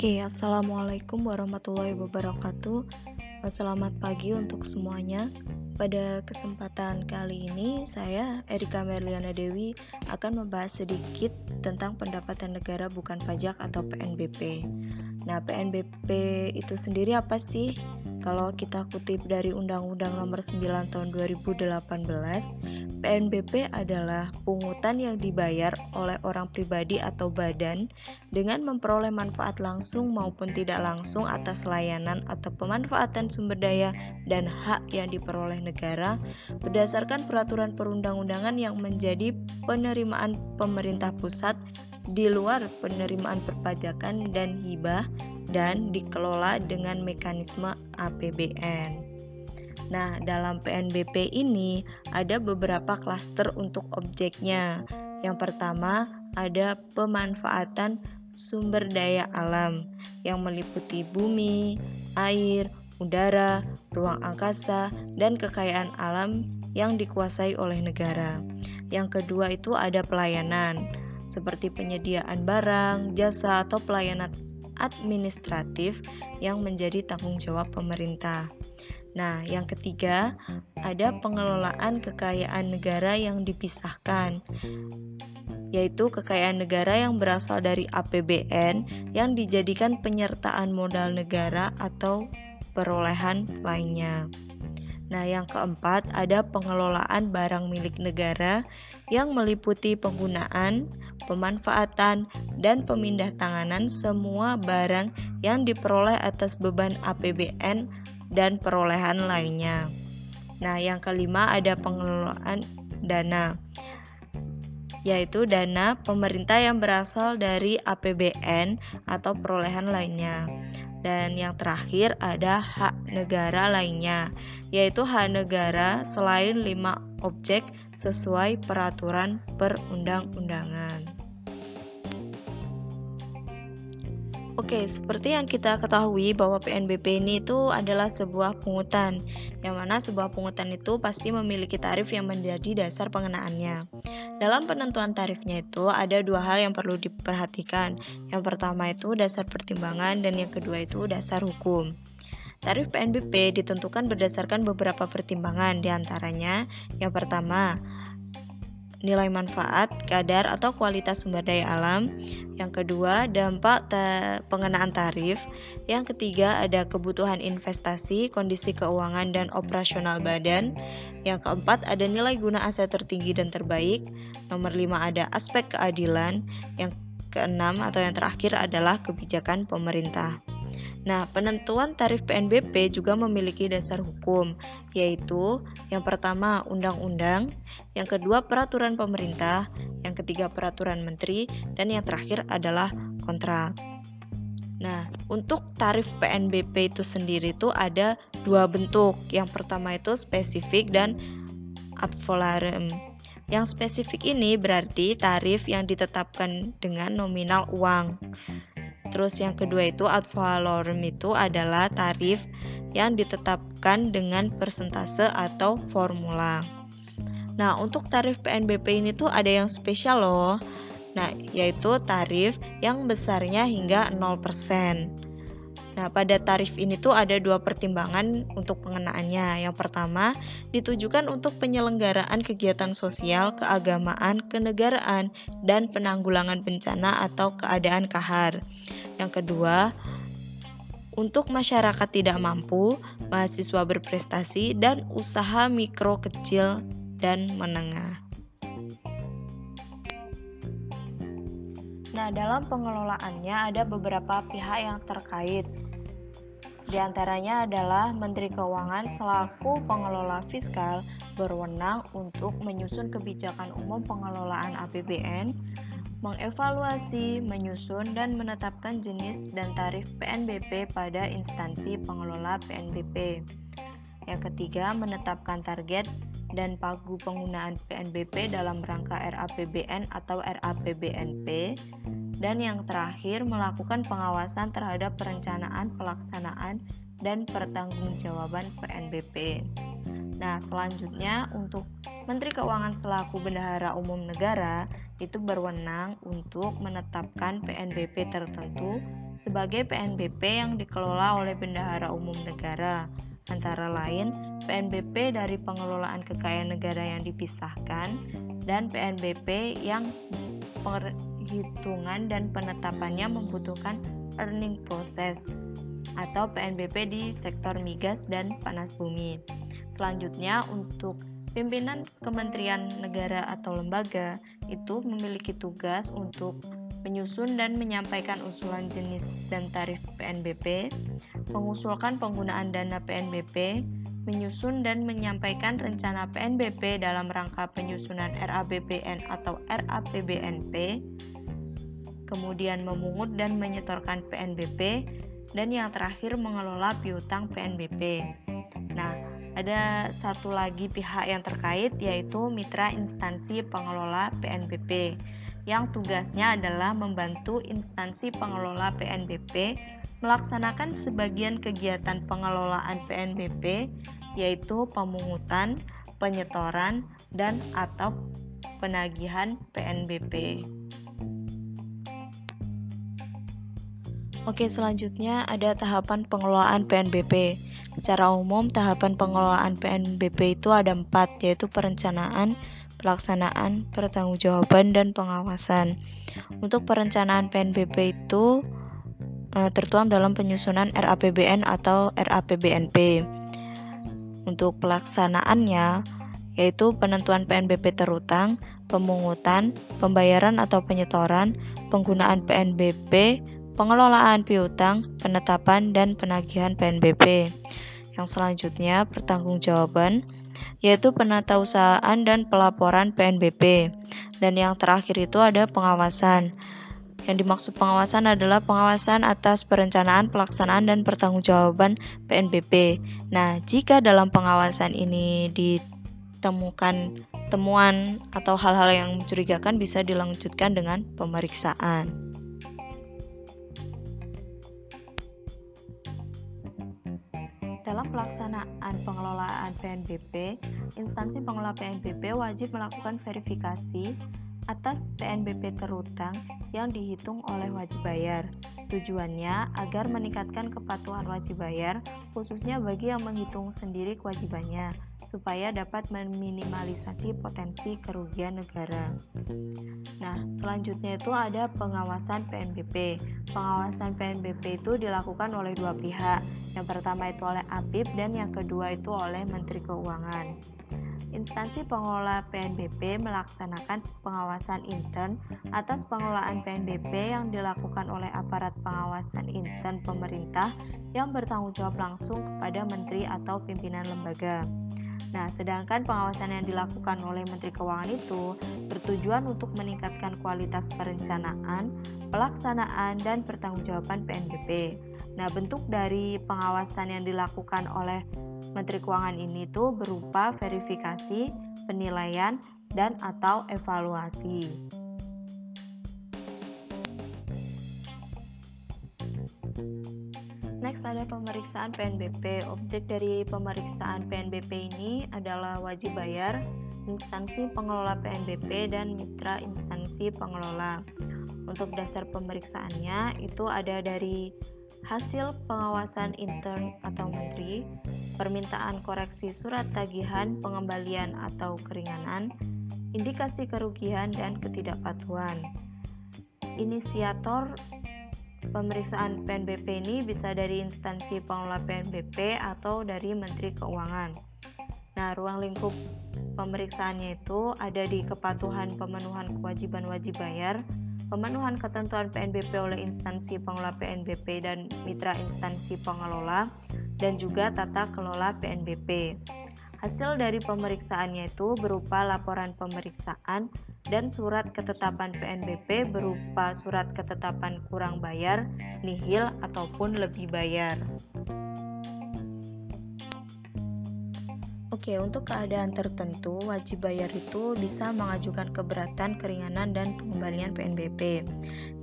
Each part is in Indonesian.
Oke, Assalamualaikum warahmatullahi wabarakatuh. Selamat pagi untuk semuanya. Pada kesempatan kali ini, saya Erika Merliana Dewi akan membahas sedikit tentang pendapatan negara bukan pajak atau PNBP. Nah, PNBP itu sendiri apa sih? Kalau kita kutip dari Undang-Undang Nomor 9 Tahun 2018, PNBP adalah pungutan yang dibayar oleh orang pribadi atau badan dengan memperoleh manfaat langsung maupun tidak langsung atas layanan atau pemanfaatan sumber daya dan hak yang diperoleh negara berdasarkan peraturan perundang-undangan yang menjadi penerimaan pemerintah pusat di luar penerimaan perpajakan dan hibah dan dikelola dengan mekanisme APBN. Nah, dalam PNBP ini ada beberapa klaster untuk objeknya. Yang pertama, ada pemanfaatan sumber daya alam yang meliputi bumi, air, udara, ruang angkasa, dan kekayaan alam yang dikuasai oleh negara. Yang kedua itu ada pelayanan, seperti penyediaan barang, jasa, atau pelayanan administratif yang menjadi tanggung jawab pemerintah. Nah, yang ketiga, ada pengelolaan kekayaan negara yang dipisahkan, yaitu kekayaan negara yang berasal dari APBN yang dijadikan penyertaan modal negara atau perolehan lainnya. Nah, yang keempat, ada pengelolaan barang milik negara yang meliputi penggunaan, pemanfaatan, dan pemindah tanganan semua barang yang diperoleh atas beban APBN dan perolehan lainnya. Nah, yang kelima ada pengelolaan dana, yaitu dana pemerintah yang berasal dari APBN atau perolehan lainnya. Dan yang terakhir ada hak negara lainnya, yaitu hak negara selain lima objek sesuai peraturan perundang-undangan. Oke, seperti yang kita ketahui bahwa PNBP ini itu adalah sebuah pungutan, yang mana sebuah pungutan itu pasti memiliki tarif yang menjadi dasar pengenaannya. Dalam penentuan tarifnya itu ada dua hal yang perlu diperhatikan. Yang pertama itu dasar pertimbangan dan yang kedua itu dasar hukum. Tarif PNBP ditentukan berdasarkan beberapa pertimbangan, di antaranya yang pertama nilai manfaat, kadar atau kualitas sumber daya alam. Yang kedua, dampak ta pengenaan tarif. Yang ketiga, ada kebutuhan investasi, kondisi keuangan dan operasional badan. Yang keempat, ada nilai guna aset tertinggi dan terbaik. Nomor lima ada aspek keadilan. Yang keenam atau yang terakhir adalah kebijakan pemerintah. Nah, penentuan tarif PNBP juga memiliki dasar hukum, yaitu yang pertama undang-undang, yang kedua peraturan pemerintah, yang ketiga peraturan menteri, dan yang terakhir adalah kontrak. Nah, untuk tarif PNBP itu sendiri itu ada dua bentuk. Yang pertama itu spesifik dan ad valorem. Yang spesifik ini berarti tarif yang ditetapkan dengan nominal uang. Terus yang kedua itu ad valorem itu adalah tarif yang ditetapkan dengan persentase atau formula. Nah, untuk tarif PNBP ini tuh ada yang spesial loh. Nah, yaitu tarif yang besarnya hingga 0%. Nah, pada tarif ini tuh ada dua pertimbangan untuk pengenaannya. Yang pertama, ditujukan untuk penyelenggaraan kegiatan sosial, keagamaan, kenegaraan, dan penanggulangan bencana atau keadaan kahar. Yang kedua, untuk masyarakat tidak mampu, mahasiswa berprestasi, dan usaha mikro kecil dan menengah. Nah, dalam pengelolaannya ada beberapa pihak yang terkait. Di antaranya adalah Menteri Keuangan selaku pengelola fiskal berwenang untuk menyusun kebijakan umum pengelolaan APBN, mengevaluasi, menyusun, dan menetapkan jenis dan tarif PNBP pada instansi pengelola PNBP. Yang ketiga, menetapkan target dan pagu penggunaan PNBP dalam rangka RAPBN atau RAPBNP. Dan yang terakhir, melakukan pengawasan terhadap perencanaan, pelaksanaan, dan pertanggungjawaban PNBP. Nah, selanjutnya untuk Menteri Keuangan selaku Bendahara Umum Negara itu berwenang untuk menetapkan PNBP tertentu sebagai PNBP yang dikelola oleh Bendahara Umum Negara, antara lain PNBP dari pengelolaan kekayaan negara yang dipisahkan dan PNBP yang perhitungan dan penetapannya membutuhkan earning process atau PNBP di sektor migas dan panas bumi. Selanjutnya untuk pimpinan kementerian negara atau lembaga itu memiliki tugas untuk menyusun dan menyampaikan usulan jenis dan tarif PNBP, mengusulkan penggunaan dana PNBP, menyusun dan menyampaikan rencana PNBP dalam rangka penyusunan RABPN atau RAPBNP, kemudian memungut dan menyetorkan PNBP, dan yang terakhir mengelola piutang PNBP. Nah, ada satu lagi pihak yang terkait yaitu mitra instansi pengelola PNBP yang tugasnya adalah membantu instansi pengelola PNBP melaksanakan sebagian kegiatan pengelolaan PNBP yaitu pemungutan, penyetoran, dan atau penagihan PNBP. Oke, selanjutnya ada tahapan pengelolaan PNBP. Secara umum, tahapan pengelolaan PNBP itu ada empat, yaitu perencanaan, pelaksanaan, pertanggungjawaban, dan pengawasan. Untuk perencanaan PNBP itu e, tertuang dalam penyusunan RAPBN atau RAPBNP. Untuk pelaksanaannya, yaitu penentuan PNBP terutang, pemungutan, pembayaran atau penyetoran, penggunaan PNBP, pengelolaan piutang, penetapan, dan penagihan PNBP. Yang selanjutnya, pertanggungjawaban, yaitu penatausahaan dan pelaporan PNBP. Dan yang terakhir itu ada pengawasan. Yang dimaksud pengawasan adalah pengawasan atas perencanaan, pelaksanaan, dan pertanggungjawaban PNBP. Nah, jika dalam pengawasan ini ditemukan temuan atau hal-hal yang mencurigakan bisa dilanjutkan dengan pemeriksaan. Dalam pelaksanaan pengelolaan PNBP, instansi pengelola PNBP wajib melakukan verifikasi atas PNBP terutang yang dihitung oleh wajib bayar. Tujuannya agar meningkatkan kepatuhan wajib bayar, khususnya bagi yang menghitung sendiri kewajibannya supaya dapat meminimalisasi potensi kerugian negara. Nah, selanjutnya itu ada pengawasan PNBP. Pengawasan PNBP itu dilakukan oleh dua pihak. Yang pertama itu oleh APIP dan yang kedua itu oleh Menteri Keuangan. Instansi pengelola PNBP melaksanakan pengawasan intern atas pengelolaan PNBP yang dilakukan oleh aparat pengawasan intern pemerintah yang bertanggung jawab langsung kepada menteri atau pimpinan lembaga. Nah, sedangkan pengawasan yang dilakukan oleh Menteri Keuangan itu bertujuan untuk meningkatkan kualitas perencanaan, pelaksanaan, dan pertanggungjawaban PNBP. Nah, bentuk dari pengawasan yang dilakukan oleh Menteri Keuangan ini tuh berupa verifikasi, penilaian, dan atau evaluasi. Next ada pemeriksaan PNBP. Objek dari pemeriksaan PNBP ini adalah wajib bayar, instansi pengelola PNBP dan mitra instansi pengelola. Untuk dasar pemeriksaannya itu ada dari hasil pengawasan intern atau menteri, permintaan koreksi surat tagihan, pengembalian atau keringanan, indikasi kerugian dan ketidakpatuhan. Inisiator Pemeriksaan PNBP ini bisa dari instansi pengelola PNBP atau dari Menteri Keuangan. Nah, ruang lingkup pemeriksaannya itu ada di kepatuhan pemenuhan kewajiban wajib bayar, pemenuhan ketentuan PNBP oleh instansi pengelola PNBP dan mitra instansi pengelola, dan juga tata kelola PNBP. Hasil dari pemeriksaannya itu berupa laporan pemeriksaan dan surat ketetapan PNBP berupa surat ketetapan kurang bayar, nihil, ataupun lebih bayar. Oke, untuk keadaan tertentu, wajib bayar itu bisa mengajukan keberatan, keringanan, dan pengembalian PNBP.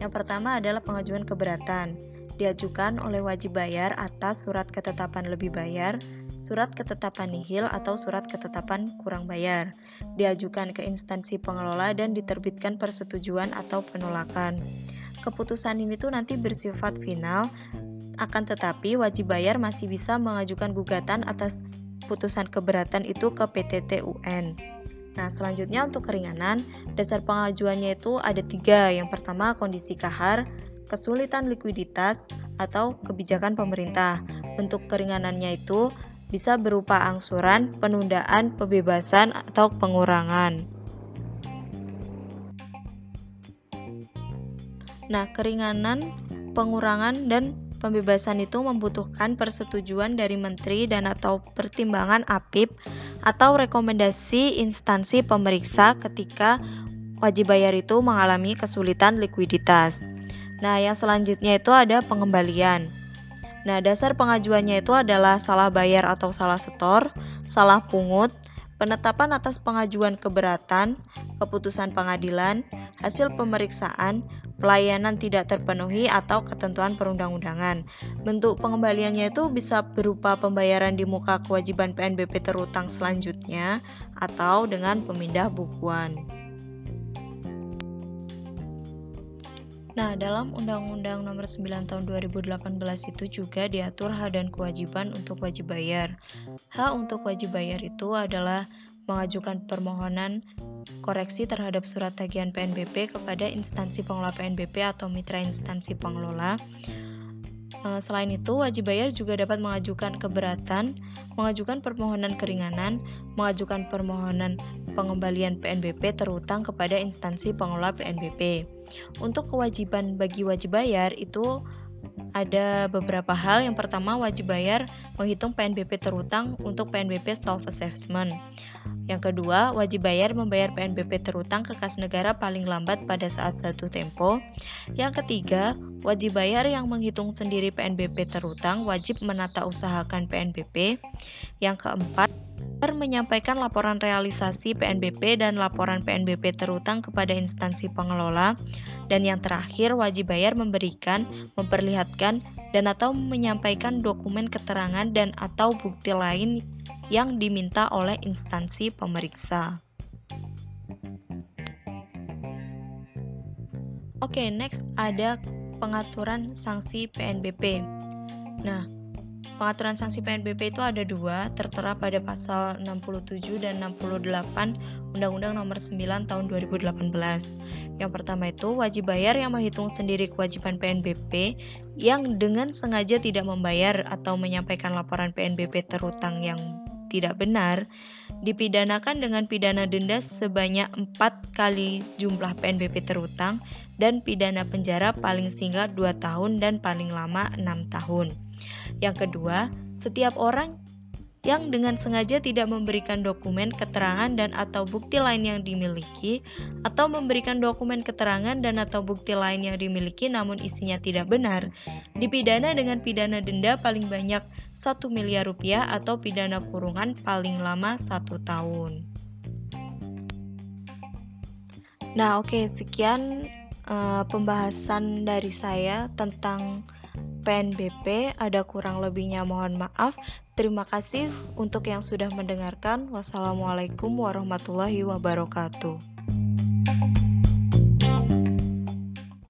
Yang pertama adalah pengajuan keberatan. Diajukan oleh wajib bayar atas surat ketetapan lebih bayar, surat ketetapan nihil atau surat ketetapan kurang bayar, diajukan ke instansi pengelola dan diterbitkan persetujuan atau penolakan. keputusan ini tuh nanti bersifat final, akan tetapi wajib bayar masih bisa mengajukan gugatan atas putusan keberatan itu ke PTT UN. Nah, selanjutnya untuk keringanan, dasar pengajuannya itu ada tiga. Yang pertama, kondisi kahar, kesulitan likuiditas, atau kebijakan pemerintah. Bentuk keringanannya itu bisa berupa angsuran, penundaan, pembebasan, atau pengurangan. Nah, keringanan, pengurangan, dan pembebasan itu membutuhkan persetujuan dari menteri dan atau pertimbangan APIP atau rekomendasi instansi pemeriksa ketika wajib bayar itu mengalami kesulitan likuiditas. Nah, yang selanjutnya itu ada pengembalian. Nah, dasar pengajuannya itu adalah salah bayar atau salah setor, salah pungut, penetapan atas pengajuan keberatan, keputusan pengadilan, hasil pemeriksaan, pelayanan tidak terpenuhi atau ketentuan perundang-undangan. Bentuk pengembaliannya itu bisa berupa pembayaran di muka kewajiban PNBP terutang selanjutnya atau dengan pemindah bukuan. Nah, dalam Undang-Undang Nomor 9 Tahun 2018 itu juga diatur hak dan kewajiban untuk wajib bayar. Hak untuk wajib bayar itu adalah mengajukan permohonan koreksi terhadap surat tagihan PNBP kepada instansi pengelola PNBP atau mitra instansi pengelola. Eh, selain itu, wajib bayar juga dapat mengajukan keberatan, mengajukan permohonan keringanan, mengajukan permohonan pengembalian PNBP terutang kepada instansi pengelola PNBP. Untuk kewajiban bagi wajib bayar itu ada beberapa hal. Yang pertama, wajib bayar menghitung PNBP terutang untuk PNBP self assessment. Yang kedua, wajib bayar membayar PNBP terutang ke kas negara paling lambat pada saat satu tempo. Yang ketiga, wajib bayar yang menghitung sendiri PNBP terutang wajib menata usahakan PNBP. Yang keempat, menyampaikan laporan realisasi PNBP dan laporan PNBP terutang kepada instansi pengelola. Dan yang terakhir, wajib bayar memberikan, memperlihatkan, dan atau menyampaikan dokumen keterangan dan atau bukti lain yang diminta oleh instansi pemeriksa. Oke, okay, next ada pengaturan sanksi PNBP. Nah, Pengaturan sanksi PNBP itu ada dua, tertera pada pasal 67 dan 68 Undang-Undang Nomor 9 Tahun 2018. Yang pertama itu wajib bayar yang menghitung sendiri kewajiban PNBP yang dengan sengaja tidak membayar atau menyampaikan laporan PNBP terutang yang tidak benar dipidanakan dengan pidana denda sebanyak 4 kali jumlah PNBP terutang dan pidana penjara paling singkat 2 tahun dan paling lama 6 tahun. Yang kedua, setiap orang yang dengan sengaja tidak memberikan dokumen keterangan dan atau bukti lain yang dimiliki atau memberikan dokumen keterangan dan atau bukti lain yang dimiliki namun isinya tidak benar dipidana dengan pidana denda paling banyak 1 miliar rupiah atau pidana kurungan paling lama satu tahun. Nah, oke, okay, sekian uh, pembahasan dari saya tentang PNBP. Ada kurang lebihnya mohon maaf. Terima kasih untuk yang sudah mendengarkan. Wassalamualaikum warahmatullahi wabarakatuh.